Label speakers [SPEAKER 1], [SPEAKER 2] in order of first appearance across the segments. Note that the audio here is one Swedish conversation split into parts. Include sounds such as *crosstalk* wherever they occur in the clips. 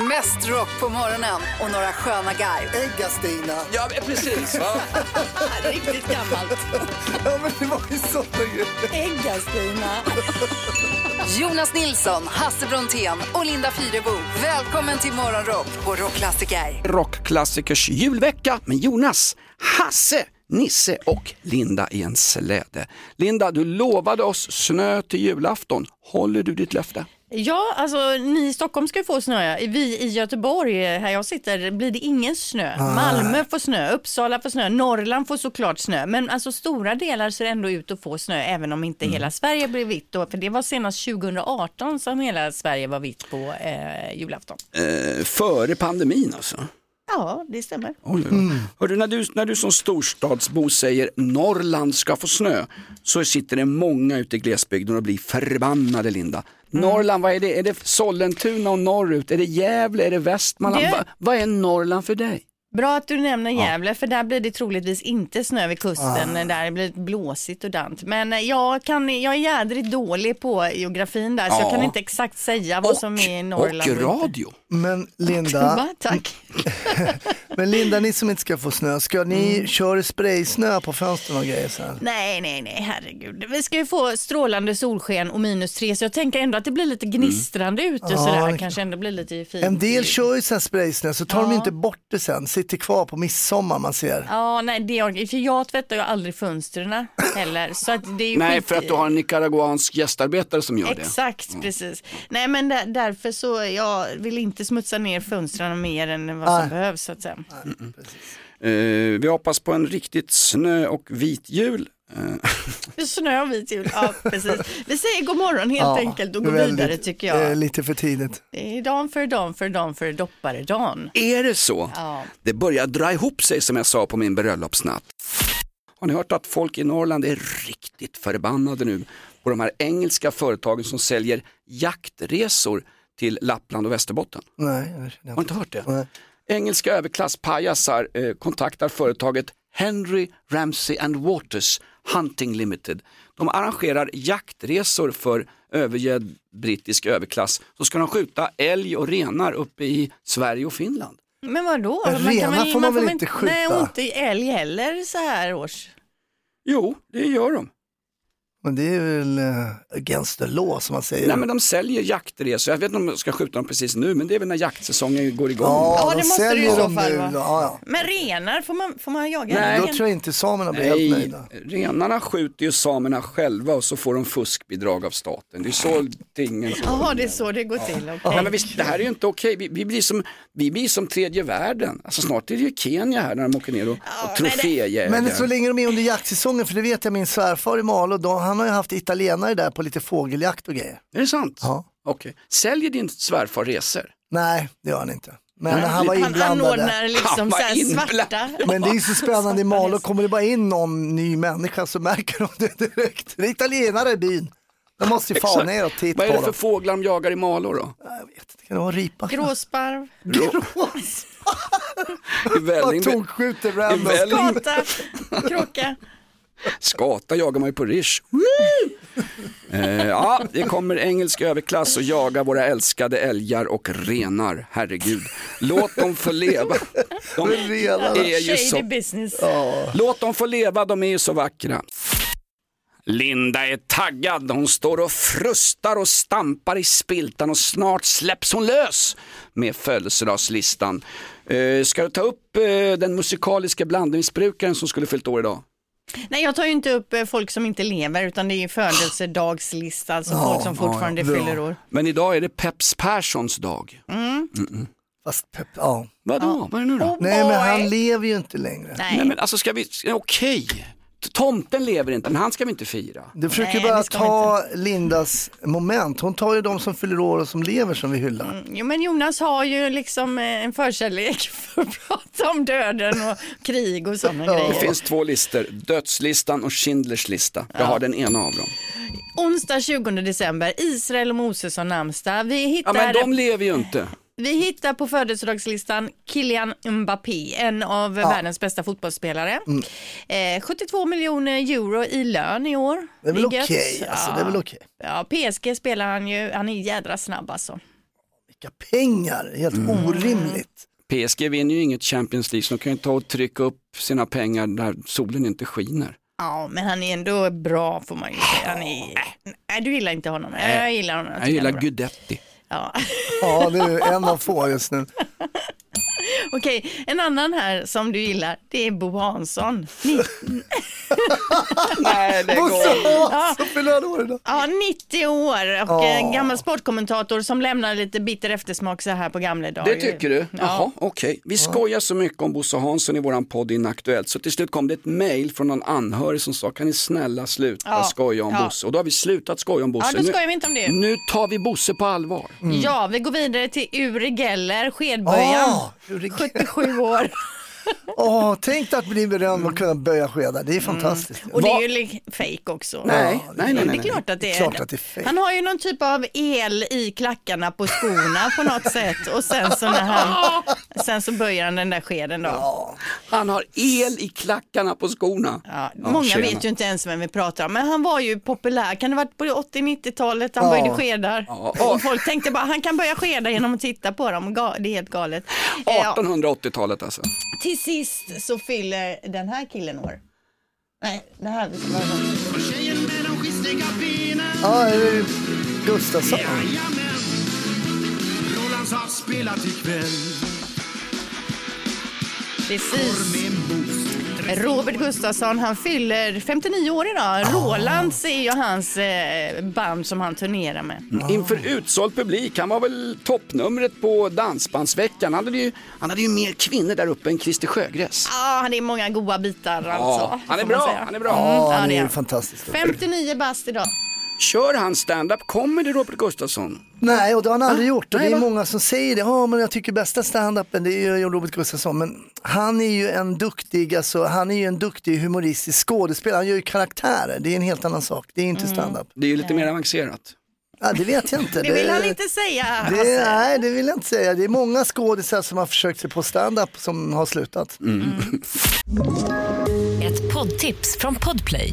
[SPEAKER 1] Mest rock på morgonen och några sköna garv.
[SPEAKER 2] Ägga-Stina.
[SPEAKER 3] Ja, men precis. Va? *laughs*
[SPEAKER 4] Riktigt gammalt.
[SPEAKER 2] Ja, men det var ju sådana grejer.
[SPEAKER 4] Ägga-Stina.
[SPEAKER 1] Jonas Nilsson, Hasse Brontén och Linda Fyrebo. Välkommen till Morgonrock på Rockklassiker.
[SPEAKER 3] Rockklassikers julvecka med Jonas, Hasse, Nisse och Linda i en släde. Linda, du lovade oss snö till julafton. Håller du ditt löfte?
[SPEAKER 4] Ja, alltså ni i Stockholm ska få snö. Vi i Göteborg, här jag sitter, blir det ingen snö. Malmö får snö, Uppsala får snö, Norrland får såklart snö. Men alltså stora delar ser ändå ut att få snö, även om inte hela Sverige blir vitt. Då, för det var senast 2018 som hela Sverige var vitt på eh, julafton.
[SPEAKER 3] Eh, före pandemin alltså?
[SPEAKER 4] Ja, det stämmer.
[SPEAKER 3] Oj. Hörru, när, du, när du som storstadsbo säger Norrland ska få snö så sitter det många ute i glesbygden och blir förbannade Linda. Norrland, vad är det? Är det Sollentuna och norrut? Är det Gävle? Är det Västmanland?
[SPEAKER 4] Det-
[SPEAKER 3] Va, vad är Norrland för dig?
[SPEAKER 4] Bra att du nämner Gävle, för där blir det troligtvis inte snö vid kusten. Där det blir blåsigt och dant. Men eh, jag, kan, jag är jädrigt dålig på geografin där, så jag
[SPEAKER 3] Ja.
[SPEAKER 4] kan inte exakt säga vad som är i Norrland.
[SPEAKER 3] och radio.
[SPEAKER 2] Men Linda, *laughs*
[SPEAKER 4] Va? Tack. *laughs*
[SPEAKER 2] men Linda, ni som inte ska få snö, ska ni
[SPEAKER 4] Mm.
[SPEAKER 2] köra spraysnö på fönstren och grejer sen?
[SPEAKER 4] Nej, nej, nej, herregud. Vi ska ju få strålande solsken och minus tre, så jag tänker ändå att det blir lite gnistrande ute
[SPEAKER 2] Ja,
[SPEAKER 4] sådär.
[SPEAKER 2] det-
[SPEAKER 4] Kanske ändå blir lite fint.
[SPEAKER 2] En del kör ju sen spraysnö så tar de
[SPEAKER 4] Ja.
[SPEAKER 2] inte bort det sen, sitter kvar på midsommar man ser.
[SPEAKER 4] Ja, nej, det är, för jag tvättar ju aldrig fönstren heller. Så att det är ju
[SPEAKER 3] Nej,
[SPEAKER 4] skit
[SPEAKER 3] för att du har en nicaraguansk gästarbetare som gör det.
[SPEAKER 4] Exakt, precis. Nej men där, därför så jag vill inte smutsa ner fönstren mer än vad som
[SPEAKER 2] Nej.
[SPEAKER 4] behövs så att säga.
[SPEAKER 3] Eh, vi hoppas på en riktigt snö och vit jul. Eh,
[SPEAKER 4] Snö och vit jul, ja precis. Vi säger god morgon helt
[SPEAKER 2] Ja,
[SPEAKER 4] enkelt och går
[SPEAKER 2] väldigt,
[SPEAKER 4] vidare tycker
[SPEAKER 2] eh,
[SPEAKER 4] jag.
[SPEAKER 2] lite för tidigt.
[SPEAKER 4] Det är dan för dan för dan för dopparedan.
[SPEAKER 3] är det så?
[SPEAKER 4] Ja.
[SPEAKER 3] Det börjar dra ihop sig som jag sa på min bröllopsnatt. Har ni hört att folk i Norrland är riktigt förbannade nu på de här engelska företagen som säljer jaktresor till Lappland och Västerbotten?
[SPEAKER 2] Nej, jag
[SPEAKER 3] Har ni inte hört det?
[SPEAKER 2] Nej.
[SPEAKER 3] Engelska överklasspajasar eh, kontaktar företaget Henry Ramsey and Waters Hunting Limited. De arrangerar jaktresor för övergödd brittisk överklass. Så ska de skjuta älg och renar uppe i Sverige och Finland.
[SPEAKER 4] Men vadå?
[SPEAKER 2] Men renar får man väl inte skjuta?
[SPEAKER 4] Nej, och inte älg heller så här års.
[SPEAKER 3] Jo, det gör de.
[SPEAKER 2] Men det är väl uh, against the law som man säger.
[SPEAKER 3] Nej men de säljer jaktresor, jag vet inte om de ska skjuta dem precis nu men det är väl när jaktsäsongen går igång.
[SPEAKER 2] ja,
[SPEAKER 4] Ja,
[SPEAKER 2] de
[SPEAKER 4] det måste
[SPEAKER 2] säljer
[SPEAKER 4] i så fall?
[SPEAKER 2] Ja, ja.
[SPEAKER 4] Men renar, får man, får man jaga
[SPEAKER 3] Nej.
[SPEAKER 2] Då tror jag inte samerna blir helt
[SPEAKER 3] Nej,
[SPEAKER 2] nöjda.
[SPEAKER 3] renarna skjuter ju samerna själva och så får de fuskbidrag av staten. Det är så tingen
[SPEAKER 4] Jaha, det är så det går till. okej.
[SPEAKER 3] Nej, men visst, det här är ju inte okej. Vi, vi, blir som, vi blir som tredje världen. Alltså, snart är det ju Kenya här när de åker ner och, och troféjägar.
[SPEAKER 2] Men så länge de är under jaktsäsongen, för det vet jag min svärfar i Malå, då, han har ju haft italienare där på lite fågeljakt och grejer.
[SPEAKER 3] Är det sant?
[SPEAKER 2] Ja.
[SPEAKER 3] Okej. Säljer din svärfar resor?
[SPEAKER 2] Nej, det gör han inte. Men
[SPEAKER 3] Nej,
[SPEAKER 2] han var
[SPEAKER 4] Han
[SPEAKER 2] inblandad. där.
[SPEAKER 4] anordnar
[SPEAKER 3] Han
[SPEAKER 4] liksom
[SPEAKER 3] var
[SPEAKER 4] så här
[SPEAKER 3] inblandad.
[SPEAKER 4] svarta.
[SPEAKER 2] Men det är ju så spännande i Malå, kommer det bara in någon ny människa så märker de det direkt. Det är italienare i byn. De måste ju fara
[SPEAKER 3] Exakt.
[SPEAKER 2] ner och titta
[SPEAKER 3] Vad är
[SPEAKER 2] på
[SPEAKER 3] det för
[SPEAKER 2] dem.
[SPEAKER 3] fåglar de jagar i Malå då?
[SPEAKER 2] Jag vet inte, kan det vara ripa?
[SPEAKER 4] Gråsparv,
[SPEAKER 3] I Välling,
[SPEAKER 2] tokskjuter random.
[SPEAKER 3] I Välling,
[SPEAKER 4] skata, kråka.
[SPEAKER 3] Skata jagar man ju på Rish. Eh, ja, det kommer engelsk överklass och jagar våra älskade älgar och renar. Herregud, låt dem få leva. De är ju
[SPEAKER 4] Shady
[SPEAKER 3] så
[SPEAKER 4] business.
[SPEAKER 3] Låt dem få leva, de är ju så vackra. Linda är taggad, hon står och frustar och stampar i spiltan och snart släpps hon lös med födelsedagslistan. Eh, ska du ta upp eh, den musikaliska blandmissbrukaren som skulle fyllt år idag?
[SPEAKER 4] Nej, jag tar ju inte upp eh, folk som inte lever utan det är ju födelsedagslista, alltså folk som fortfarande
[SPEAKER 2] ja,
[SPEAKER 4] fyller år.
[SPEAKER 3] Men idag är det Peps Perssons dag.
[SPEAKER 2] Fast pepp, ja.
[SPEAKER 3] Vadå, vad är det nu då?
[SPEAKER 4] Oh
[SPEAKER 2] Nej men han lever ju inte längre.
[SPEAKER 4] Nej.
[SPEAKER 3] Nej men alltså ska vi, okej. Tomten lever inte, men han ska vi inte fira.
[SPEAKER 2] Du försöker
[SPEAKER 4] Nej,
[SPEAKER 2] bara
[SPEAKER 4] det
[SPEAKER 2] ta Lindas moment. Hon tar ju de som fyller år och som lever som vi hyllar.
[SPEAKER 4] Jo, men Jonas har ju liksom eh, en förkärlek *laughs* för att prata om döden och krig och sådana
[SPEAKER 3] Det
[SPEAKER 4] grejer.
[SPEAKER 3] finns två listor, dödslistan och Schindlers lista. Jag har den ena av dem.
[SPEAKER 4] Onsdag 20 december, Israel och Moses har namnsdag. Vi
[SPEAKER 3] Ja
[SPEAKER 4] hittar,
[SPEAKER 3] men de lever ju inte.
[SPEAKER 4] Vi hittar på födelsedagslistan Kylian Mbappé, en av världens bästa fotbollsspelare. Eh, 72 miljoner euro i lön i år.
[SPEAKER 2] Det är väl okej, alltså, det är väl okej.
[SPEAKER 4] Ja, PSG spelar han ju, han är jädra snabb alltså.
[SPEAKER 2] snacka pengar, helt
[SPEAKER 3] Mm.
[SPEAKER 2] orimligt.
[SPEAKER 3] PSG vinner ju inget Champions League så de kan ju ta och trycka upp sina pengar där solen inte skiner.
[SPEAKER 4] Ja, men han är ändå bra får man ju säga. Han är... Nej, du gillar inte honom. Jag, jag gillar honom.
[SPEAKER 3] Jag
[SPEAKER 4] tycker
[SPEAKER 3] gillar. Guidetti.
[SPEAKER 4] Ja.
[SPEAKER 2] Ja, det är en av få just nu. *laughs*
[SPEAKER 4] Okej, en annan här som du gillar, det är Bo Hansson. Ni... *laughs*
[SPEAKER 3] Nej, det
[SPEAKER 2] Bosse Hansson fyller han år idag.
[SPEAKER 4] Ja, 90 år och
[SPEAKER 2] Ja.
[SPEAKER 4] en gammal sportkommentator som lämnar lite bitter eftersmak så här på gamla dagar.
[SPEAKER 3] Det tycker du? Jaha, okej. Vi skojar så mycket om Bosse Hansson i våran podd Inaktuellt så till slut kom det ett mail från någon anhörig som sa kan ni snälla sluta
[SPEAKER 4] Ja,
[SPEAKER 3] skoja om
[SPEAKER 4] ja.
[SPEAKER 3] Bosse och då har vi slutat skoja om Bosse.
[SPEAKER 4] Ja, då
[SPEAKER 3] Nu-
[SPEAKER 4] skojar vi inte om det.
[SPEAKER 3] Nu tar vi Bosse på allvar.
[SPEAKER 4] Ja, vi går vidare till Uri Geller, Skedböjan,
[SPEAKER 2] Ah.
[SPEAKER 4] 77 år. *laughs*
[SPEAKER 2] Åh, tänk dig att bli berömd och kunna böja skedar, det är fantastiskt.
[SPEAKER 4] Och det är ju li- fake också.
[SPEAKER 3] Nej,
[SPEAKER 2] Ja,
[SPEAKER 3] nej, nej,
[SPEAKER 4] det
[SPEAKER 3] nej.
[SPEAKER 4] är klart att det är.
[SPEAKER 2] klart att det är fake.
[SPEAKER 4] Han har ju någon typ av el i klackarna på skorna på något sätt och sen så när han, sen så böjer han den där skeden då. Ja.
[SPEAKER 3] Han har el i klackarna på skorna.
[SPEAKER 4] många
[SPEAKER 3] tjena.
[SPEAKER 4] vet ju inte ens vem vi pratar om, men han var ju populär. Kan det ha varit på 80-90-talet han
[SPEAKER 2] Ja.
[SPEAKER 4] böjde skedar?
[SPEAKER 3] Ja.
[SPEAKER 4] Och folk tänkte bara, han kan böja skedar genom att titta på dem. Ga- Det är helt galet. Eh, Ja.
[SPEAKER 3] 1880-talet alltså.
[SPEAKER 4] Till sist så fyller den här killen år. Nej, det här vi ska
[SPEAKER 5] benen
[SPEAKER 2] Ja, det är Gustafsson.
[SPEAKER 5] Jajamän Rolands har spelat ikväll
[SPEAKER 4] Precis. Robert Gustafsson, han fyller 59 år idag. Rolands är ju hans eh, band som han turnerar med.
[SPEAKER 3] Inför utsåld publik, han var väl toppnumret på Dansbandsveckan. Han hade ju, han hade ju mer kvinnor där uppe än Christer Sjögräs.
[SPEAKER 4] Ja, han är många goda bitar alltså.
[SPEAKER 3] Han är bra, han är bra.
[SPEAKER 4] Mm,
[SPEAKER 2] han
[SPEAKER 4] det
[SPEAKER 2] är fantastisk.
[SPEAKER 4] 59 bast idag.
[SPEAKER 3] Kör han stand-up comedy Robert Gustafsson?
[SPEAKER 2] Nej, och det har han aldrig
[SPEAKER 3] Ah,
[SPEAKER 2] gjort. Och
[SPEAKER 3] nej,
[SPEAKER 2] det är
[SPEAKER 3] va?
[SPEAKER 2] många som säger det. Ja, men jag tycker bästa standupen det är ju Robert Gustafsson. Men han är ju en duktig, alltså, han är ju en duktig humoristisk skådespelare. Han gör ju karaktärer. Det är en helt annan sak. Det är inte
[SPEAKER 4] Mm.
[SPEAKER 2] standup.
[SPEAKER 3] Det är ju lite mer avancerat.
[SPEAKER 2] Ja, det vet jag inte.
[SPEAKER 4] Det vill han inte säga.
[SPEAKER 2] Det, nej, det vill jag inte säga. Det är många skådisar som har försökt sig på standup som har slutat. *laughs*
[SPEAKER 6] Ett poddtips från Podplay.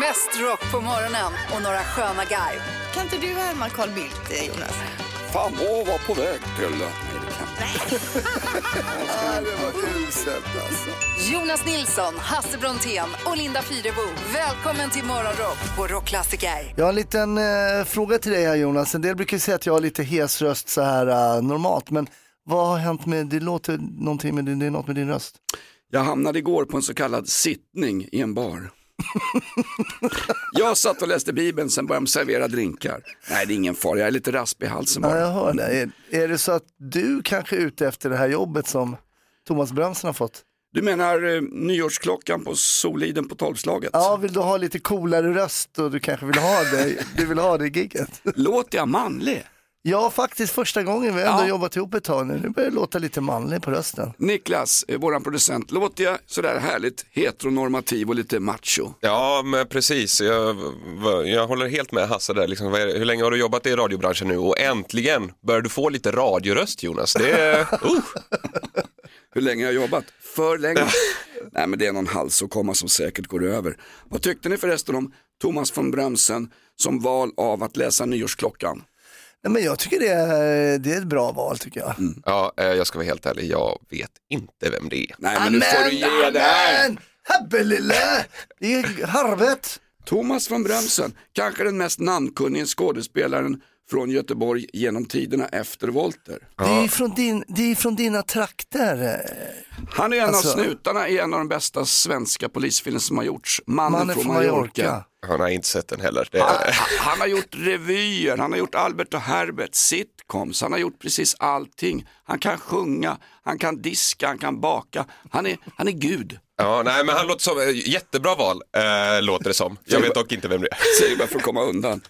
[SPEAKER 1] Mest rock på morgonen och några sköna garv.
[SPEAKER 4] Kan inte du härma Carl Bildt, eh, Jonas?
[SPEAKER 3] Fan vad var på väg till... Nej, *laughs* det kan
[SPEAKER 1] Jonas Nilsson, Hasse Brontén och Linda Fyrebo. Välkommen till Morgonrock på Rockklassiker.
[SPEAKER 2] Jag har en liten eh, fråga till dig här Jonas. En del brukar säga att jag har lite hes röst så här eh, normalt. Men vad har hänt med, det låter någonting med din, det är något med din röst.
[SPEAKER 3] Jag hamnade igår på en så kallad sittning i en bar. *laughs* Jag satt och läste Bibeln, sen började de servera drinkar. Nej, det är ingen fara, jag är lite raspig i halsen
[SPEAKER 2] Ja,
[SPEAKER 3] bara.
[SPEAKER 2] jag hör det. Är, är det så att du kanske är ute efter det här jobbet som Thomas Brömsen har fått?
[SPEAKER 3] Du menar eh, nyårsklockan på Soliden på tolvslaget?
[SPEAKER 2] Ja, vill du ha lite coolare röst och du kanske vill ha det, du vill ha det gigget?
[SPEAKER 3] Låter jag manlig?
[SPEAKER 2] Ja, faktiskt första gången vi har ändå
[SPEAKER 3] Ja.
[SPEAKER 2] jobbat ihop ett tag nu. Nu börjar det låta lite manlig på rösten.
[SPEAKER 3] Niklas, eh, våran producent, låter jag sådär härligt heteronormativ och lite macho?
[SPEAKER 7] Ja, men precis. Jag, jag håller helt med Hasse där. Liksom, hur länge har du jobbat i radiobranschen nu? Och äntligen börjar du få lite radioröst Jonas. Det är, *laughs* uh,
[SPEAKER 3] Hur länge har jag jobbat? För länge. Nej men det är någon halsåkomma som säkert går över. Vad tyckte ni förresten om Thomas von Brömsen som val av att läsa nyårsklockan?
[SPEAKER 2] Nej, men jag tycker det är, det är ett bra val tycker jag.
[SPEAKER 7] ja, eh, jag ska vara helt ärlig, jag vet inte vem det är.
[SPEAKER 3] Nej men nu får du ge dig här.
[SPEAKER 2] amen! Hebbelille! Det är harvet.
[SPEAKER 3] Thomas von Brömsen, kanske den mest namnkunnige skådespelaren från Göteborg genom tiderna efter Volter.
[SPEAKER 2] Det är från, din, det är från dina trakter.
[SPEAKER 3] Han är en
[SPEAKER 2] Alltså-
[SPEAKER 3] av snutarna i en av de bästa svenska polisfilmer som har gjorts, Mannen,
[SPEAKER 2] Mannen
[SPEAKER 3] från
[SPEAKER 2] från
[SPEAKER 3] Mallorca.
[SPEAKER 2] Mallorca.
[SPEAKER 7] Han har inte sett den heller. Det,
[SPEAKER 3] Han, han har gjort revyer, han har gjort Albert och Herbert, sitcoms, han har gjort precis allting. Han kan sjunga, han kan diska, han kan baka. Han är, han är gud.
[SPEAKER 7] ja, nej, men han låter som, eh, jättebra val, äh, låter det som. Jag vet dock inte vem det är.
[SPEAKER 3] Säger bara för att komma undan.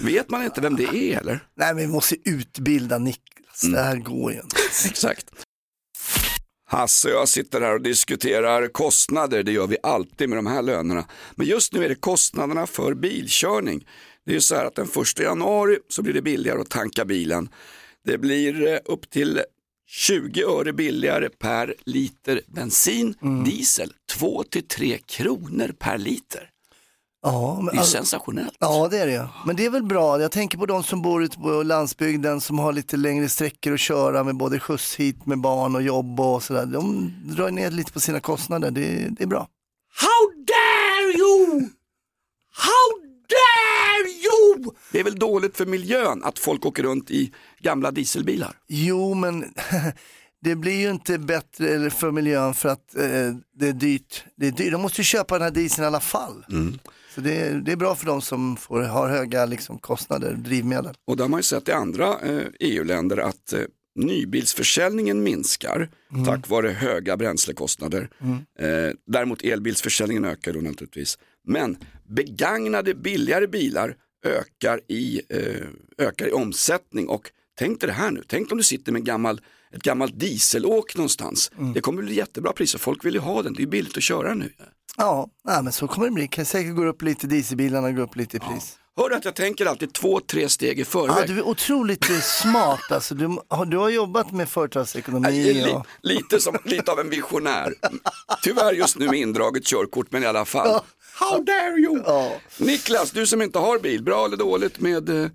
[SPEAKER 3] Vet man inte vem det är eller?
[SPEAKER 2] Nej men vi måste utbilda Niklas, det här går ju inte.
[SPEAKER 3] Exakt. Hasse och jag sitter här och diskuterar kostnader, det gör vi alltid med de här lönerna. Men just nu är det kostnaderna för bilkörning. Det är ju så här att den första januari så blir det billigare att tanka bilen. Det blir eh, upp till 20 öre billigare per liter bensin, diesel 2-3 kronor per liter.
[SPEAKER 2] Ja, men,
[SPEAKER 3] Det är
[SPEAKER 2] alltså-
[SPEAKER 3] sensationellt.
[SPEAKER 2] Ja det är det. Men det är väl bra. Jag tänker på de som bor ute på landsbygden som har lite längre sträckor att köra med både skjuts hit med barn och jobb och sådär. De drar ner lite på sina kostnader. Det, det är bra.
[SPEAKER 3] How dare you! How dare you! Det är väl dåligt för miljön att folk åker runt i gamla dieselbilar?
[SPEAKER 2] Jo, men *laughs* det blir ju inte bättre för miljön för att eh, det är dyrt. Det är dyrt. De måste ju köpa den här dieseln i alla fall. Så det är, det är bra för de som får, har höga liksom, kostnader, drivmedel.
[SPEAKER 3] Och där har man ju sett i andra eh, EU-länder att eh, nybilsförsäljningen minskar tack vare höga bränslekostnader. Eh, däremot elbilsförsäljningen ökar då naturligtvis. Men begagnade billigare bilar ökar i, eh, ökar i omsättning och tänk dig det här nu, tänk om du sitter med en gammal, ett gammalt dieselåk någonstans. Det kommer bli jättebra priser, folk vill ju ha den, det är billigt att köra nu.
[SPEAKER 2] Ja, nej, men så kommer det bli. Kan säkert gå upp lite, dieselbilarna går upp lite i pris.
[SPEAKER 3] Hör du att jag tänker alltid två, tre steg i förväg?
[SPEAKER 2] Ja, du är otroligt smart alltså. Du, har- du har jobbat med företagsekonomi.
[SPEAKER 3] Li,
[SPEAKER 2] Och...
[SPEAKER 3] lite, som, lite av en visionär. Tyvärr just nu med indraget körkort, men i alla fall. How dare you! Niklas, du som inte har bil, bra eller dåligt med eh,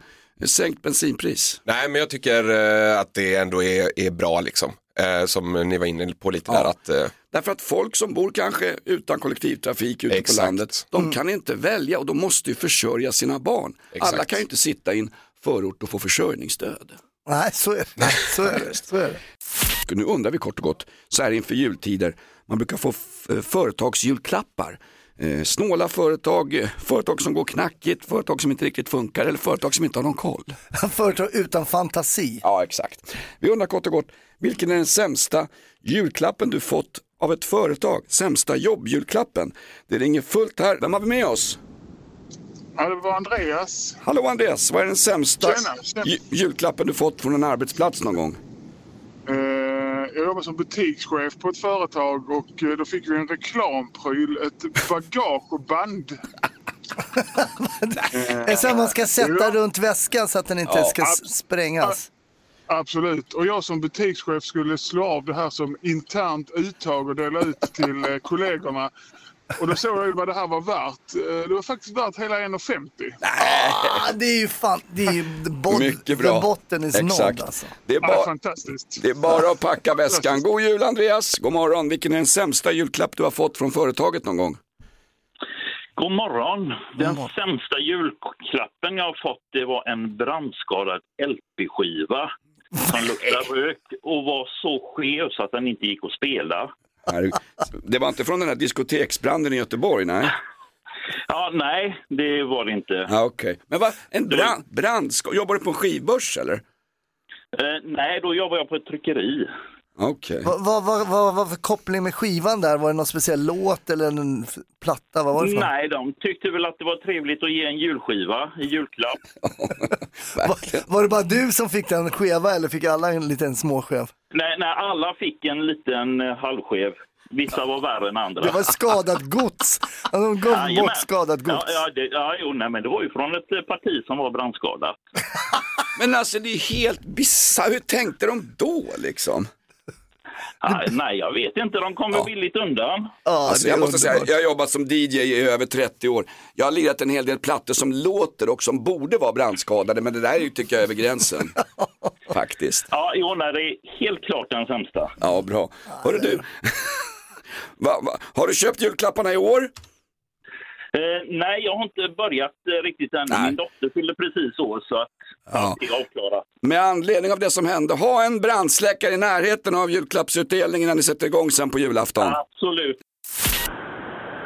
[SPEAKER 3] sänkt bensinpris?
[SPEAKER 7] Nej, men jag tycker eh, att det ändå är, är bra liksom. Eh, som ni var inne på lite där att eh,
[SPEAKER 3] Därför att folk som bor kanske utan kollektivtrafik ute
[SPEAKER 7] Exakt.
[SPEAKER 3] på landet, de kan inte välja och de måste ju försörja sina barn.
[SPEAKER 7] Exakt.
[SPEAKER 3] Alla kan ju inte sitta i en förort och få försörjningsstöd.
[SPEAKER 2] Nej, så är det. Så är det. Så är det.
[SPEAKER 3] Nu undrar vi kort och gott, så här inför jultider, man brukar få företagsjulklappar. Eh, snåla företag, företag som går knackigt, företag som inte riktigt funkar eller företag som inte har någon koll. *laughs*
[SPEAKER 2] Företag utan fantasi.
[SPEAKER 3] Ja, exakt. Vi undrar kort och gott, vilken är den sämsta julklappen du fått av ett företag? Sämsta jobbjulklappen? Det ringer fullt här. Vem har vi med oss?
[SPEAKER 8] Ja, det var Andreas.
[SPEAKER 3] Hallå Andreas, vad är den sämsta
[SPEAKER 8] Tjena, tjena.
[SPEAKER 3] ju- julklappen du fått från en arbetsplats någon gång?
[SPEAKER 8] Eh, jag jobbar som butikschef på ett företag och eh, då fick vi en reklampryl, ett bagageband. *laughs*
[SPEAKER 2] Det är så här man ska sätta runt väskan så att den inte
[SPEAKER 8] Ja,
[SPEAKER 2] ska sprängas.
[SPEAKER 8] Absolut. Och jag som butikschef skulle slå av det här som internt uttag och dela ut till eh, kollegorna. Och då såg jag ju vad det här var värt. Eh, Det var faktiskt värt hela 1,50.
[SPEAKER 2] Ah, det är ju fan, det är ju bod,
[SPEAKER 3] Mycket bra.
[SPEAKER 2] botten is
[SPEAKER 3] Exakt.
[SPEAKER 2] nådd alltså.
[SPEAKER 3] Det är,
[SPEAKER 8] Ja,
[SPEAKER 3] bara,
[SPEAKER 8] fantastiskt.
[SPEAKER 3] det är bara att packa väskan. God jul Andreas, god morgon. Vilken är den sämsta julklapp du har fått från företaget någon gång?
[SPEAKER 9] God morgon. Den sämsta julklappen jag har fått det var en brandskadad LP-skiva som luktar rök och var så skev så att den inte gick att spela.
[SPEAKER 3] Det var inte från den här diskoteksbranden i Göteborg, nej?
[SPEAKER 9] Ja, nej, det var det inte.
[SPEAKER 3] Ja, Okej, men vad, en brand, brandskål, jobbar du på en skivbörs eller?
[SPEAKER 9] Eh, nej, då jobbar jag på ett tryckeri.
[SPEAKER 3] Okej.
[SPEAKER 2] Vad vad- vad- vad var för koppling med skivan där? Var det någon speciell låt eller en platta? Vad var det för?
[SPEAKER 9] Nej, de tyckte väl att det var trevligt att ge en julskiva i julklapp. *laughs*
[SPEAKER 2] Var, var det bara du som fick den skeva eller fick alla en liten småskev?
[SPEAKER 9] Nej, nej, alla fick en liten eh, halvskev. Vissa var värre än andra.
[SPEAKER 2] Det var skadat gods. *laughs* De gav
[SPEAKER 9] Jajamän.
[SPEAKER 2] bort skadat gods.
[SPEAKER 9] Ja, ja, det, ja jo, nej, men det var ju från ett eh, parti som var brandskadat. *laughs*
[SPEAKER 3] Men alltså det är helt bisarrt, hur tänkte de då liksom?
[SPEAKER 9] Nej, nej, jag vet inte. De kommer billigt undan.
[SPEAKER 3] Alltså, jag måste säga, jag har jobbat som DJ i över 30 år. Jag har lirat en hel del plattor som låter och som borde vara brandskadade, men det där är ju, tycker jag, över gränsen. *laughs* Faktiskt.
[SPEAKER 9] Ja, jo, nej, det är helt klart den sämsta.
[SPEAKER 3] Ja, bra. Hörru du, *laughs* va, va, har du köpt julklapparna i år?
[SPEAKER 9] Eh, nej, jag har inte börjat eh, riktigt än.
[SPEAKER 3] Nej.
[SPEAKER 9] Min dotter fyllde precis år, så att
[SPEAKER 3] Ja.
[SPEAKER 9] det är avklarat.
[SPEAKER 3] Med anledning av det som hände, ha en brandsläckare i närheten av julklappsutdelningen när ni sätter igång sen på julafton.
[SPEAKER 9] Absolut.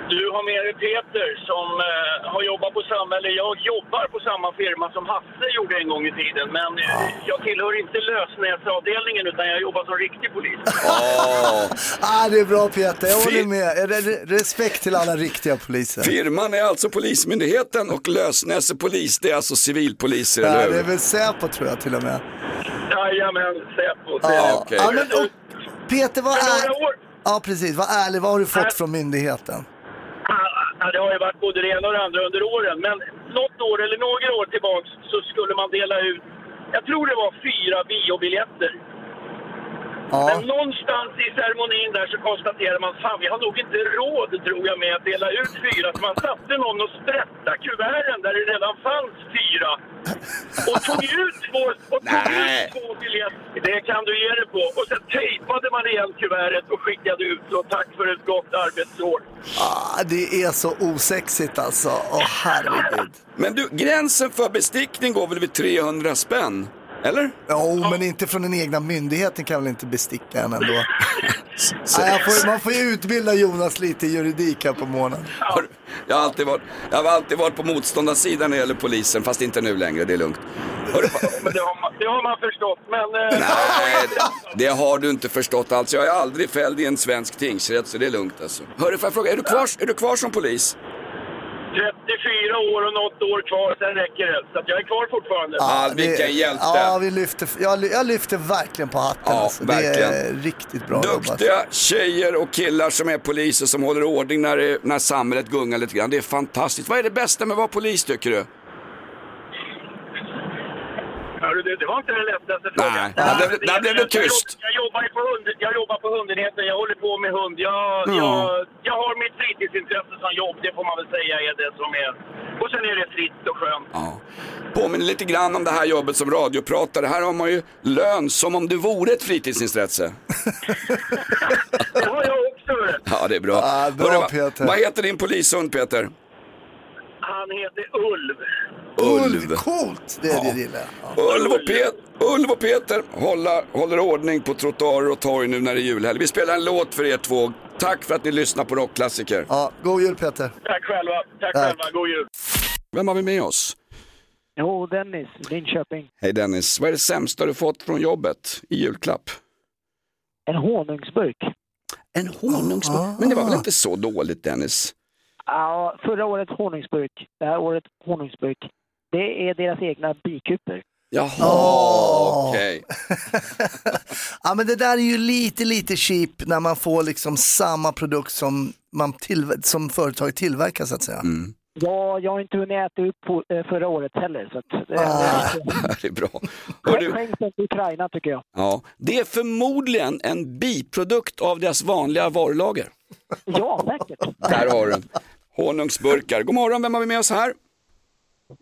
[SPEAKER 10] Du har med dig Peter som eh, har jobbat på samma, eller jag jobbar på samma firma som Hasse gjorde en gång i tiden. Men eh, jag tillhör inte lösnäsavdelningen utan jag jobbar som riktig polis.
[SPEAKER 2] Ah, det är bra Peter, jag håller med. Re- Respekt till alla riktiga poliser.
[SPEAKER 3] Firman är alltså Polismyndigheten och Lösnäse polis, det är alltså civilpoliser,
[SPEAKER 2] Ja,
[SPEAKER 3] eller
[SPEAKER 2] det är
[SPEAKER 3] hur?
[SPEAKER 2] väl Säpo tror jag till och med.
[SPEAKER 10] Jajamän, Säpo.
[SPEAKER 3] Ja, okej.
[SPEAKER 2] Ja, men, och, Peter, vad är... Ja, precis. Vad ärlig, vad har du fått från myndigheten?
[SPEAKER 10] Ja, det har ju varit både det ena och det andra under åren. Men något år eller några år tillbaks så skulle man dela ut, jag tror det var fyra biobiljetter. Men
[SPEAKER 2] Ja.
[SPEAKER 10] någonstans i ceremonin där så konstaterade man fan vi har nog inte råd tror jag med att dela ut fyra. Så man satte någon och sprätta kuverten där det redan fanns fyra. Och tog ut två, och tog
[SPEAKER 3] Nej.
[SPEAKER 10] ut två biljetter. Det kan du ge dig på. Och sen tejpade man igen kuvertet och skickade ut och tack för ett gott arbetsår.
[SPEAKER 2] Ah, det är så osexigt alltså. Åh herregud.
[SPEAKER 3] Men du, gränsen för bestickning går väl vid 300 spänn? Eller?
[SPEAKER 2] Jo, men inte från den egna myndigheten kan väl inte besticka en ändå. *laughs* Nej, jag får, man får ju utbilda Jonas lite i juridik här på månaden.
[SPEAKER 3] Har- Jag har, alltid varit, jag har alltid varit på motståndarsidan när det gäller polisen, fast inte nu längre, det är lugnt. Hörru,
[SPEAKER 10] Men det har man, det har man förstått. Men eh,
[SPEAKER 3] nej, det har du inte förstått alls. Jag är aldrig fälld i en svensk tingsrätt, så det är lugnt alltså. Hörru, får jag fråga, är du kvar, är du kvar som polis?
[SPEAKER 10] 34 år och något år kvar, sen räcker det. Så att jag är kvar fortfarande.
[SPEAKER 3] Ja,
[SPEAKER 2] det-
[SPEAKER 3] vilken hjälte.
[SPEAKER 2] Ja, vi lyfter, jag, jag lyfter verkligen på hatten.
[SPEAKER 3] Ja,
[SPEAKER 2] alltså. Det är
[SPEAKER 3] verkligen.
[SPEAKER 2] riktigt bra jobbat.
[SPEAKER 3] Duktiga tjejer och killar som är poliser som håller ordning när, när samhället gungar lite grann. Det är fantastiskt. Vad är det bästa med att vara polis tycker du?
[SPEAKER 10] Hörru, det, var inte den lättaste
[SPEAKER 3] Nej,
[SPEAKER 10] frågan.
[SPEAKER 3] där blev det- där blev det
[SPEAKER 10] Jag
[SPEAKER 3] tyst.
[SPEAKER 10] Jag jobbar, ju på hund, jag jobbar på hundenheten, jag håller på med hund. Jag,
[SPEAKER 3] Ja.
[SPEAKER 10] jag, jag har mitt fritidsintresse som jobb, det får man väl säga är det som är. Och sen är det fritt och skönt.
[SPEAKER 3] Ja. Påminner lite grann om det här jobbet som radiopratare. Här har man ju lön som om det vore ett fritidsintresse. *laughs*
[SPEAKER 10] Det har jag också.
[SPEAKER 3] Ja, det är bra.
[SPEAKER 2] Ja, bra,
[SPEAKER 3] Hörru,
[SPEAKER 2] Peter.
[SPEAKER 3] Vad heter din polishund Peter?
[SPEAKER 10] Han heter Ulv.
[SPEAKER 3] Ulv.
[SPEAKER 2] Coolt, det är det gillar jag.
[SPEAKER 3] Ulv och, Pet- Ulv och Peter håller, håller ordning på trottoarer och torg nu när det är julhelg. Vi spelar en låt för er två. Tack för att ni lyssnar på rockklassiker.
[SPEAKER 2] Ja, god jul Peter.
[SPEAKER 10] Tack själva. Tack,
[SPEAKER 2] Tack.
[SPEAKER 10] själva. God jul.
[SPEAKER 3] Vem har vi med oss?
[SPEAKER 11] Jo, Dennis, Linköping.
[SPEAKER 3] Hej Dennis, vad är det sämsta du fått från jobbet i julklapp?
[SPEAKER 11] En honungsburk.
[SPEAKER 3] En honungsburk? Men det var väl inte så dåligt Dennis?
[SPEAKER 11] Ja, förra året honungsburk, det här året honungsburk. Det är deras egna bikuper.
[SPEAKER 3] Jaha,
[SPEAKER 2] Åh.
[SPEAKER 3] okej. *laughs*
[SPEAKER 2] Ja, men det där är ju lite, lite cheap när man får liksom samma produkt som, man som företaget tillverkar så att säga.
[SPEAKER 3] Mm.
[SPEAKER 11] Ja, jag har inte hunnit äta upp på, eh, förra året heller. Så att, det,
[SPEAKER 2] Ah. *laughs*
[SPEAKER 3] Det är bra. Hörru,
[SPEAKER 11] Skänk den till Ukraina tycker jag.
[SPEAKER 3] ja, det är förmodligen en biprodukt av deras vanliga varulager.
[SPEAKER 11] Ja, säkert.
[SPEAKER 3] Där har du den. Honungsburkar. God morgon, vem har vi med oss här?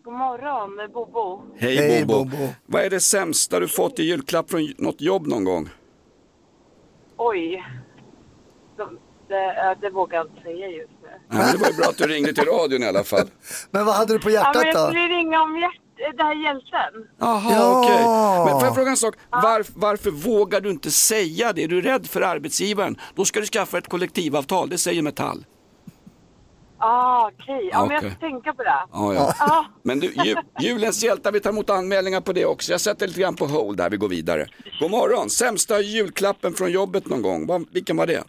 [SPEAKER 12] God morgon, Bobo.
[SPEAKER 3] Hej,
[SPEAKER 2] Hej,
[SPEAKER 3] Bobo.
[SPEAKER 2] Bobo.
[SPEAKER 3] Vad är det sämsta du fått i julklapp från något jobb någon gång?
[SPEAKER 12] Oj. De, det, det vågar jag inte säga just nu.
[SPEAKER 3] Ja, det var ju bra att du ringde till radion i alla fall. *laughs*
[SPEAKER 2] Men vad hade du på
[SPEAKER 12] Ja,
[SPEAKER 2] hjärtat
[SPEAKER 12] men jag
[SPEAKER 2] då?
[SPEAKER 12] skulle ringa om hjärt, det här hjälten.
[SPEAKER 3] Jaha,
[SPEAKER 2] Ja.
[SPEAKER 3] okej. Men får jag fråga en sak? Var, varför vågar du inte säga det? Är du rädd för arbetsgivaren? Då ska du skaffa ett kollektivavtal, det säger Metall.
[SPEAKER 12] Ah, okej. Ja, men jag ska tänka på det.
[SPEAKER 3] Ja, ja.
[SPEAKER 12] Ja.
[SPEAKER 3] Men du, ju, julens hjältar, vi tar emot anmälningar på det också. Jag sätter lite grann på hold där, vi går vidare. God morgon, sämsta julklappen från jobbet någon gång, Vad- vilken var det?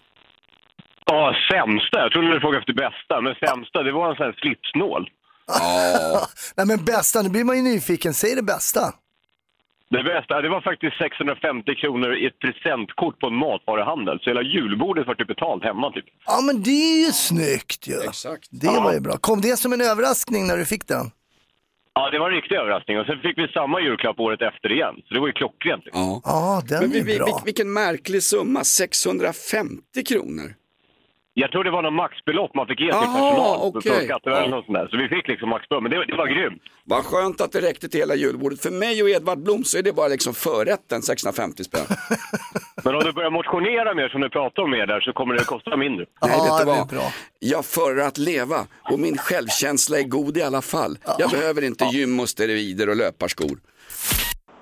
[SPEAKER 13] Ja, sämsta. Jag trodde du frågade efter bästa, men sämsta, det var en sån här slipsnål.
[SPEAKER 3] Ja, *laughs*
[SPEAKER 2] Nej men bästa, nu blir man ju nyfiken. Säg det bästa.
[SPEAKER 13] Det bästa, det var faktiskt 650 kronor i ett presentkort på en matvaruhandel. Så hela julbordet var typ betalt hemma typ.
[SPEAKER 2] Ja men det är ju snyggt ju.
[SPEAKER 3] exakt.
[SPEAKER 2] Det var ju bra. Kom det som en överraskning när du fick den?
[SPEAKER 13] Ja, det var en riktig överraskning. Och sen fick vi samma julklapp året efter igen. Så det var ju klockrent. Liksom.
[SPEAKER 3] Ja.
[SPEAKER 2] Ja, den
[SPEAKER 3] Men vi,
[SPEAKER 2] är
[SPEAKER 3] vi,
[SPEAKER 2] bra.
[SPEAKER 3] vil- vilken märklig summa, 650 kronor.
[SPEAKER 13] Jag tror det var någon maxbelopp man fick ge till
[SPEAKER 3] Aha,
[SPEAKER 13] personal
[SPEAKER 3] okej.
[SPEAKER 13] från Skatteverket och sånt där. Så vi fick liksom maxbelopp. Men det, var- det var grymt.
[SPEAKER 3] Vad skönt att det räckte till hela julbordet. För mig och Edvard Blom så är det bara liksom förrätten 650 spänn. *laughs*
[SPEAKER 13] Men om du börjar motionera mer som du pratade om mer där så kommer det kosta mindre.
[SPEAKER 3] Nej,
[SPEAKER 2] Ja,
[SPEAKER 3] vet du
[SPEAKER 2] det är
[SPEAKER 3] vad?
[SPEAKER 2] bra.
[SPEAKER 3] Jag föredrar att leva och min självkänsla är god i alla fall. Jag behöver inte gym och steroider och löparskor.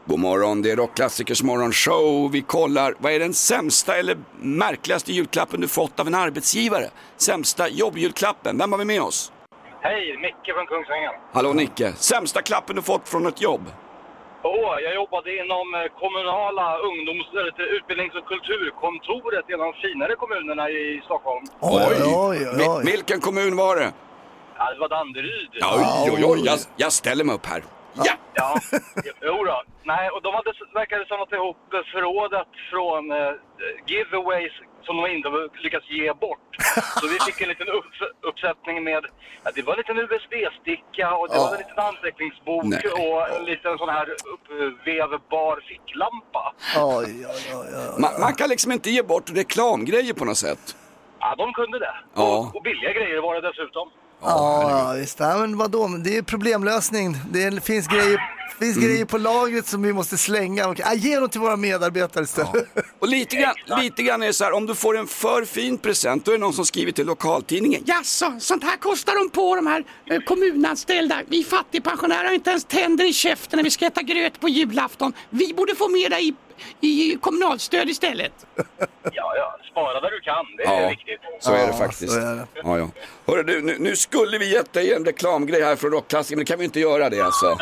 [SPEAKER 3] God morgon, det är Rockklassikers morgonshow. Vi kollar, vad är den sämsta eller märkligaste julklappen du fått av en arbetsgivare? Sämsta jobbjulklappen, vem har vi med oss?
[SPEAKER 10] Hej, Micke från Kungsängen.
[SPEAKER 3] Hallå Nicke, sämsta klappen du fått från ett jobb?
[SPEAKER 10] Åh, jag jobbade inom eh, kommunala ungdoms utbildnings och kulturkontoret i en av de finare kommunerna i Stockholm.
[SPEAKER 2] Oj, oj,
[SPEAKER 3] Vi-
[SPEAKER 2] oj.
[SPEAKER 3] Vilken kommun var det?
[SPEAKER 10] Ja, det var Danderyd.
[SPEAKER 3] Oj, oj, oj, jag, jag ställer mig upp här. Ja!
[SPEAKER 14] Ja, jo då. Nej, och de hade, verkade samlat ihop förrådet från eh, giveaways som de inte lyckats ge bort. *laughs* Så vi fick en liten upp, uppsättning med, ja, det var en liten USB-sticka och det
[SPEAKER 3] Ja.
[SPEAKER 14] var en liten anteckningsbok
[SPEAKER 3] Nej.
[SPEAKER 14] och en liten sån här uppvevbar ficklampa.
[SPEAKER 2] Oj, oj, oj, oj.
[SPEAKER 3] Man, man kan liksom inte ge bort reklamgrejer på något sätt.
[SPEAKER 14] Ja, de kunde det.
[SPEAKER 3] Ja.
[SPEAKER 14] Och, och billiga grejer var det dessutom.
[SPEAKER 2] Ja, ja, visst. Ja, men vadå, men det är problemlösning. Det finns grejer, finns
[SPEAKER 3] Mm.
[SPEAKER 2] grejer på lagret som vi måste slänga. Okej, ja, ge dem till våra medarbetare istället.
[SPEAKER 3] Och lite grann, *laughs* lite grann är det så här, om du får en för fin present, då är det någon som skriver till lokaltidningen.
[SPEAKER 15] Jaså, sånt här kostar de på de här eh, kommunanställda. Vi fattigpensionärer har inte ens tänder i käften när vi ska äta gröt på julafton. Vi borde få mera i, i kommunalstöd istället. *laughs*
[SPEAKER 14] Ja, ja, spara där du kan. Det är
[SPEAKER 3] Ja,
[SPEAKER 14] viktigt.
[SPEAKER 3] så är det faktiskt. Ja, ja. Hörru du, nu, nu skulle vi gett dig en reklamgrej här från Rockklassiker, men det kan vi inte göra det alltså. *laughs*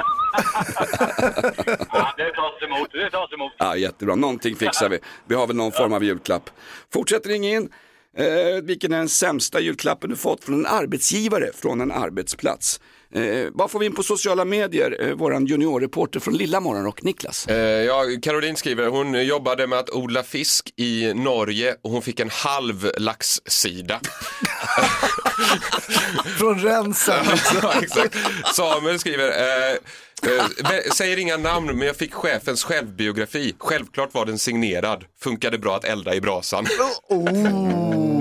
[SPEAKER 14] Ja, det tas emot. Det tas emot.
[SPEAKER 3] Ja, jättebra, någonting fixar vi. Vi har väl någon form av julklapp. Fortsätt ring in. Eh, vilken är den sämsta julklappen du fått från en arbetsgivare från en arbetsplats? Eh, vad får vi in på sociala medier? Eh, våran juniorreporter från Lilla Morgonrock, Niklas.
[SPEAKER 7] Eh, ja, Caroline skriver, hon jobbade med att odla fisk i Norge och hon fick en halv laxsida. *laughs*
[SPEAKER 2] Från rensen. *laughs*
[SPEAKER 7] ja, exakt. Samuel skriver, eh, eh, säger inga namn men jag fick chefens självbiografi. Självklart var den signerad. Funkade bra att elda i brasan.
[SPEAKER 2] Oh,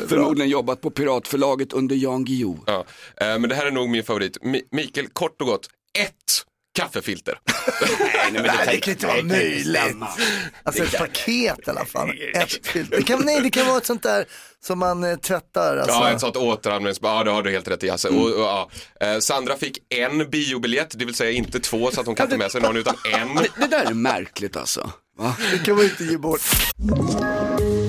[SPEAKER 2] ja.
[SPEAKER 3] Förmodligen jobbat på Piratförlaget under Jan Guillou.
[SPEAKER 7] Ja, eh, men det här är nog min favorit. Mi- Mikael, kort och gott, ett kaffefilter. *laughs*
[SPEAKER 3] nej,
[SPEAKER 2] Nej, det kan inte vara möjligt. Alltså ett paket i alla fall. Ett filter. Det kan, nej, det kan vara ett sånt där som man eh, tvättar. Alltså.
[SPEAKER 7] Ja, ett sånt återanvändningsbart, ja det har du helt rätt i Hasse. Och, och, ja. eh, Sandra fick en biobiljett, det vill säga inte två så att hon kan ta med sig någon utan en.
[SPEAKER 3] Det, det där är märkligt alltså. Va?
[SPEAKER 2] Det kan man inte ge bort.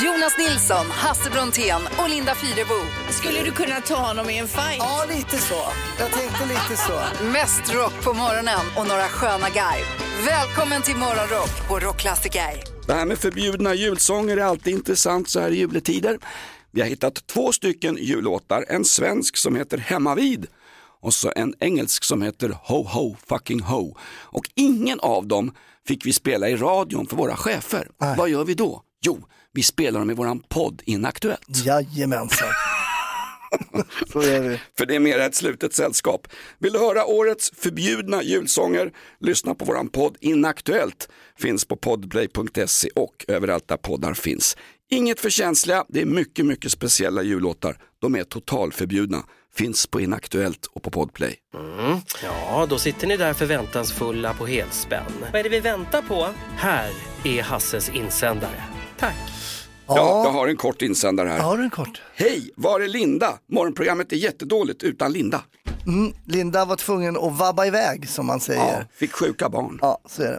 [SPEAKER 1] Jonas Nilsson, Hasse Brontén och Linda Fyrebo.
[SPEAKER 4] Skulle du kunna ta honom i en fight?
[SPEAKER 2] Ja, lite så. Jag tänkte lite så.
[SPEAKER 1] Mest rock på morgonen och några sköna garv. Välkommen till Morgonrock på Rockklassiker.
[SPEAKER 3] Det här med förbjudna julsånger är alltid intressant så här i juletider. Vi har hittat två stycken jullåtar, en svensk som heter Hemmavid och så en engelsk som heter Ho Ho Fucking Ho. Och ingen av dem fick vi spela i radion för våra chefer. Vad gör vi då? Jo, vi spelar dem i våran podd Inaktuellt.
[SPEAKER 2] Jajamensan. *laughs* Så är vi.
[SPEAKER 3] För det är mer ett slutet sällskap. Vill du höra årets förbjudna julsånger? Lyssna på våran podd Inaktuellt. Finns på podplay.se och överallt där poddar finns. Inget för känsliga, det är mycket, mycket speciella jullåtar. De är totalförbjudna. Finns på Inaktuellt och på Podplay.
[SPEAKER 16] Mm. Ja, då sitter ni där förväntansfulla på helspänn. Vad är det vi väntar på? Här är Hasses insändare. Tack.
[SPEAKER 3] Ja, jag har en kort insändare här.
[SPEAKER 2] Har du en kort?
[SPEAKER 3] Hej, var är Linda? Morgonprogrammet är jättedåligt utan Linda.
[SPEAKER 2] Mm, Linda var tvungen att vabba iväg som man säger.
[SPEAKER 3] Ja, fick sjuka barn.
[SPEAKER 2] Ja, så är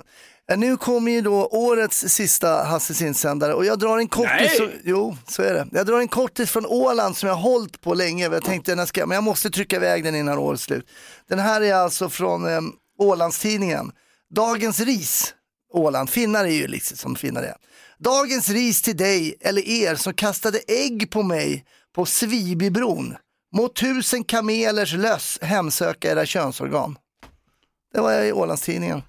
[SPEAKER 2] det. Nu kommer ju då årets sista Hasses insändare och jag drar en kortis. Så, jo, så är det. Jag drar en kortis från Åland som jag har hållit på länge. Jag tänkte den ska, men jag måste trycka iväg den innan årets slut. Den här är alltså från eh, Ålandstidningen. Dagens ris, Åland, finnar är ju liksom som finnar är. Dagens ris till dig eller er som kastade ägg på mig på Svibybron. Må tusen kamelers löss hemsöka era könsorgan. Det var i Ålandstidningen.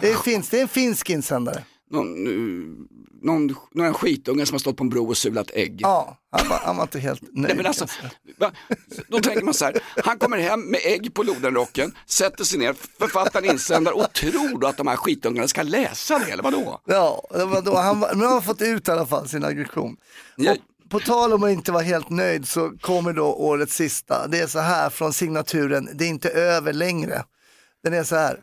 [SPEAKER 2] Det, finns, det är en finsk insändare.
[SPEAKER 3] Någon, eh, någon, någon skitunge som har stått på en bro och sulat ägg.
[SPEAKER 2] Ja, han var, han var inte helt nöjd. *laughs*
[SPEAKER 3] Nej, men alltså? Då tänker man så här, han kommer hem med ägg på lodenrocken, sätter sig ner, författar en insändare och tror då att de här skitungarna ska läsa det, eller vadå?
[SPEAKER 2] Ja, det var då, han, var- nu har han fått ut i alla fall sin aggression. Och på tal om att inte vara helt nöjd så kommer då årets sista. Det är så här från signaturen, det är inte över längre. Den är så här.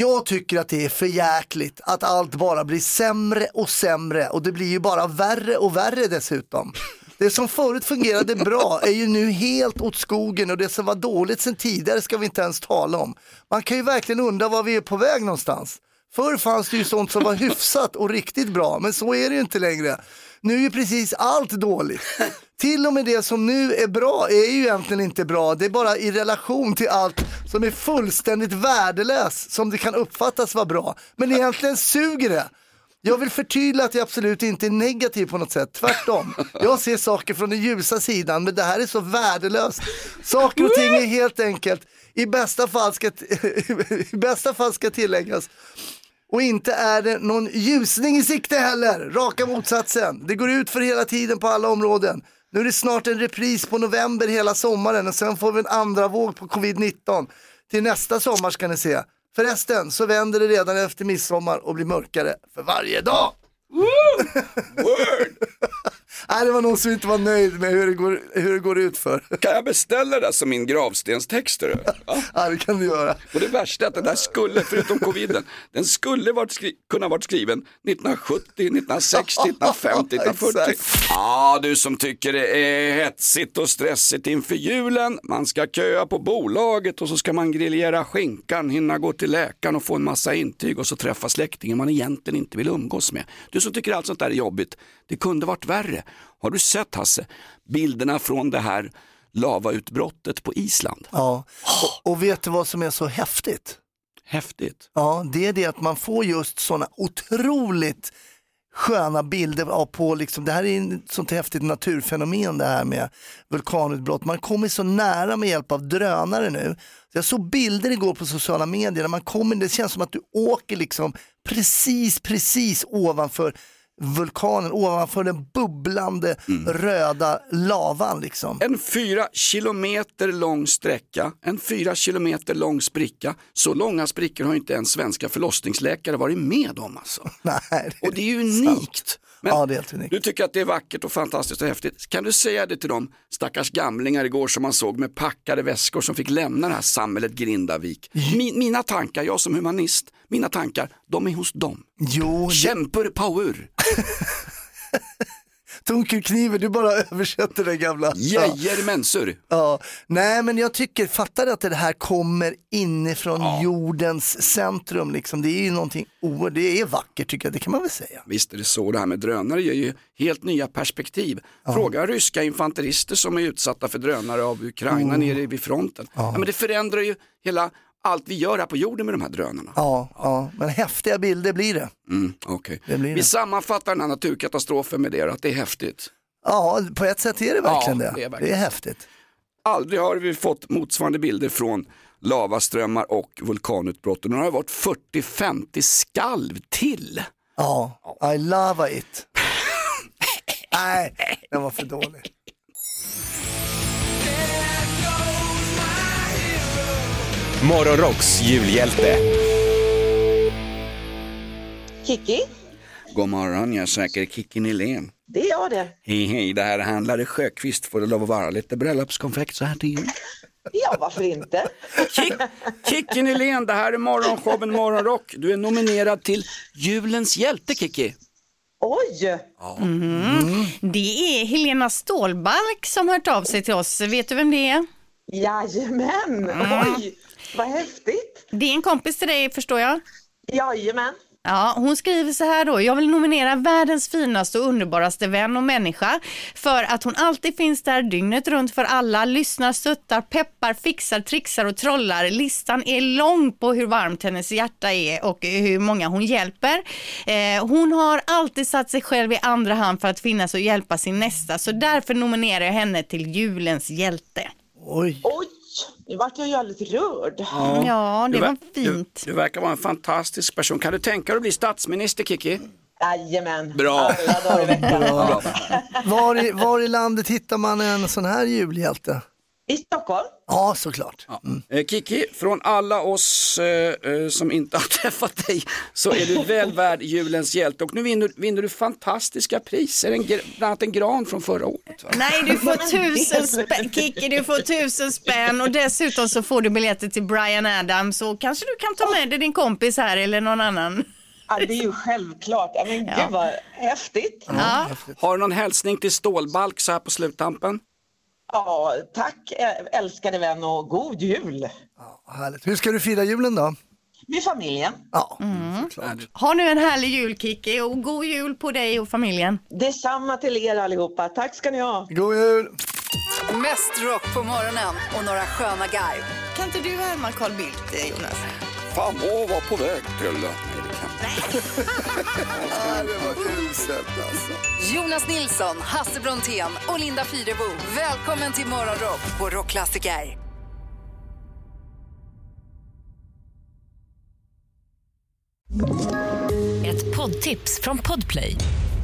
[SPEAKER 2] Jag tycker att det är för jäkligt att allt bara blir sämre och sämre och det blir ju bara värre och värre dessutom. Det som förut fungerade bra är ju nu helt åt skogen och det som var dåligt sen tidigare ska vi inte ens tala om. Man kan ju verkligen undra var vi är på väg någonstans. Förr fanns det ju sånt som var hyfsat och riktigt bra, men så är det ju inte längre. Nu är ju precis allt dåligt. Till och med det som nu är bra är ju egentligen inte bra, det är bara i relation till allt som är fullständigt värdelöst som det kan uppfattas vara bra. Men egentligen suger det. Jag vill förtydliga att jag absolut inte är negativ på något sätt, tvärtom. Jag ser saker från den ljusa sidan, men det här är så värdelöst. Saker och ting är helt enkelt, i bästa fall ska, *laughs* i bästa fall ska tilläggas, och inte är det någon ljusning i sikte heller, raka motsatsen. Det går ut för hela tiden på alla områden. Nu är det snart en repris på november hela sommaren och sen får vi en andra våg på covid-19. Till nästa sommar ska ni se. Förresten så vänder det redan efter midsommar och blir mörkare för varje dag. *laughs* Nej, det var någon som inte var nöjd med hur det går, hur det går ut för.
[SPEAKER 3] Kan jag beställa det som min gravstenstext? Ja. *laughs*
[SPEAKER 2] ja, det kan du göra.
[SPEAKER 3] Och det värsta är att den där skulle, förutom coviden, *laughs* den skulle varit skri- kunna varit skriven 1970, 1960, 1950, 1940. Ja, du som tycker det är hetsigt och stressigt inför julen. Man ska köa på bolaget och så ska man grillera skinkan, hinna gå till läkaren och få en massa intyg och så träffa släktingen man egentligen inte vill umgås med. Du som tycker allt sånt där är jobbigt, det kunde varit värre. Har du sett Hasse, bilderna från det här lavautbrottet på Island?
[SPEAKER 2] Ja, och, och vet du vad som är så häftigt?
[SPEAKER 3] Häftigt.
[SPEAKER 2] Ja, det är det att man får just sådana otroligt sköna bilder av på, liksom, det här är ett sånt häftigt naturfenomen det här med vulkanutbrott. Man kommer så nära med hjälp av drönare nu. Jag såg bilder igår på sociala medier där man kommer, det känns som att du åker liksom precis, precis ovanför vulkanen, ovanför den bubblande röda lavan liksom.
[SPEAKER 3] En fyra kilometer lång sträcka, en fyra kilometer lång spricka. Så långa sprickor har inte ens svenska förlossningsläkare varit med om alltså. *laughs*
[SPEAKER 2] Nej,
[SPEAKER 3] och det är unikt. Men
[SPEAKER 2] Ja, det är helt unikt.
[SPEAKER 3] Du tycker att det är vackert och fantastiskt och häftigt. Kan du säga det till de stackars gamlingar igår som man såg med packade väskor som fick lämna det här samhället Grindavik? Min, mina tankar, jag som humanist, mina tankar, de är hos dem.
[SPEAKER 2] Jo,
[SPEAKER 3] Kämpar power. *laughs*
[SPEAKER 2] Tunkelkniven, du bara *laughs* översätter det gamla.
[SPEAKER 3] Jajamensor.
[SPEAKER 2] Ja, nej men jag tycker, fattar att det här kommer inifrån jordens centrum liksom. Det är ju någonting oerhört, det är vackert tycker jag, det kan man väl säga.
[SPEAKER 3] Visst är det så, det här med drönare ger ju helt nya perspektiv. Fråga ryska infanterister som är utsatta för drönare av Ukraina
[SPEAKER 2] Mm.
[SPEAKER 3] nere vid fronten. Ja. men det förändrar ju hela allt vi gör här på jorden med de här drönarna.
[SPEAKER 2] Ja, ja, men häftiga bilder blir det.
[SPEAKER 3] Mm, okej.
[SPEAKER 2] Det blir
[SPEAKER 3] Vi
[SPEAKER 2] det.
[SPEAKER 3] sammanfattar den här naturkatastrofen med det, att det är häftigt.
[SPEAKER 2] Ja, på ett sätt är det verkligen
[SPEAKER 3] Ja,
[SPEAKER 2] det.
[SPEAKER 3] är
[SPEAKER 2] Det är,
[SPEAKER 3] verkligen.
[SPEAKER 2] häftigt.
[SPEAKER 3] Aldrig har vi fått motsvarande bilder från lavaströmmar och vulkanutbrott. Och nu har det varit 40-50 skalv till.
[SPEAKER 2] Ja, I love it. *laughs* Nej, den var för dålig.
[SPEAKER 7] Morgonrocks julhjälte.
[SPEAKER 17] Kiki,
[SPEAKER 3] God morgon, jag söker Kikki Nylén.
[SPEAKER 17] det är jag det.
[SPEAKER 3] Hej hej, det här handlade Sjöqvist. Får det lov att vara lite bröllopskonfekt så här till jul?
[SPEAKER 17] Ja, varför inte?
[SPEAKER 3] Kikki Nylén, det här är morgonshowen Morgonrock. Du är nominerad till Julens hjälte Kikki.
[SPEAKER 17] Oj!
[SPEAKER 4] Mhm. Det är Helena Stålbalk som hört av sig till oss. Vet du vem det är?
[SPEAKER 17] Jajamän!
[SPEAKER 4] Mm.
[SPEAKER 17] Oj, vad häftigt!
[SPEAKER 4] Det är en kompis till dig förstår jag.
[SPEAKER 17] Jajamän.
[SPEAKER 4] Ja, hon skriver så här då. Jag vill nominera världens finaste och underbaraste vän och människa för att hon alltid finns där dygnet runt för alla, lyssnar, stöttar, peppar, fixar, trixar och trollar. Listan är lång på hur varmt hennes hjärta är och hur många hon hjälper. Eh, hon har alltid satt sig själv i andra hand för att finnas och hjälpa sin nästa, så därför nominerar jag henne till julens hjälte.
[SPEAKER 2] Oj.
[SPEAKER 17] Oj, nu vart jag ju alldeles rörd.
[SPEAKER 4] Ja, det
[SPEAKER 3] Du ver-
[SPEAKER 4] var fint.
[SPEAKER 3] Du, du verkar vara en fantastisk person. Kan du tänka dig att bli statsminister Kikki?
[SPEAKER 17] Jajamän.
[SPEAKER 3] Bra.
[SPEAKER 17] Alla dagar i veckan.
[SPEAKER 2] Bra. Var, i, var i landet hittar man en sån här julhjälte?
[SPEAKER 17] I Stockholm.
[SPEAKER 2] Ja, såklart. Mm.
[SPEAKER 3] Eh, Kiki, från alla oss eh, eh, som inte har *laughs* träffat dig så är du väl värd julens hjälte och nu vinner, vinner du fantastiska priser, en, bland annat en gran från förra året. Va?
[SPEAKER 4] Nej, du får *laughs* tusen spänn, Kikki, du får tusen spänn och dessutom så får du biljetter till Brian Adams och kanske du kan ta med dig din kompis här eller någon annan.
[SPEAKER 17] Ja, det är ju självklart. Ja, men gud vad häftigt.
[SPEAKER 3] Har du någon hälsning till Stålbalk så här på sluttampen?
[SPEAKER 17] Ja, tack älskade vän och god jul.
[SPEAKER 2] Härligt. Hur ska du fira julen då?
[SPEAKER 17] Med familjen.
[SPEAKER 2] Ja,
[SPEAKER 4] Ha nu en härlig jul Kiki och god jul på dig och familjen.
[SPEAKER 17] Detsamma till er allihopa. Tack ska ni ha.
[SPEAKER 2] God jul!
[SPEAKER 1] Mest rock på morgonen och några sköna garv.
[SPEAKER 4] Kan inte du härma Carl Bildt, eh, Jonas?
[SPEAKER 3] Fan, vad var på väg till
[SPEAKER 2] det var uselt alltså.
[SPEAKER 1] Jonas Nilsson, Hasse Brontén och Linda Fyrebo. Välkommen till Morgonrock på Rockklassiker.
[SPEAKER 6] Ett poddtips från Podplay.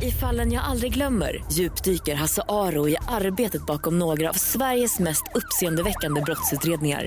[SPEAKER 6] I fallen jag aldrig glömmer djupdyker Hasse Aro i arbetet bakom några av Sveriges mest uppseendeväckande brottsutredningar.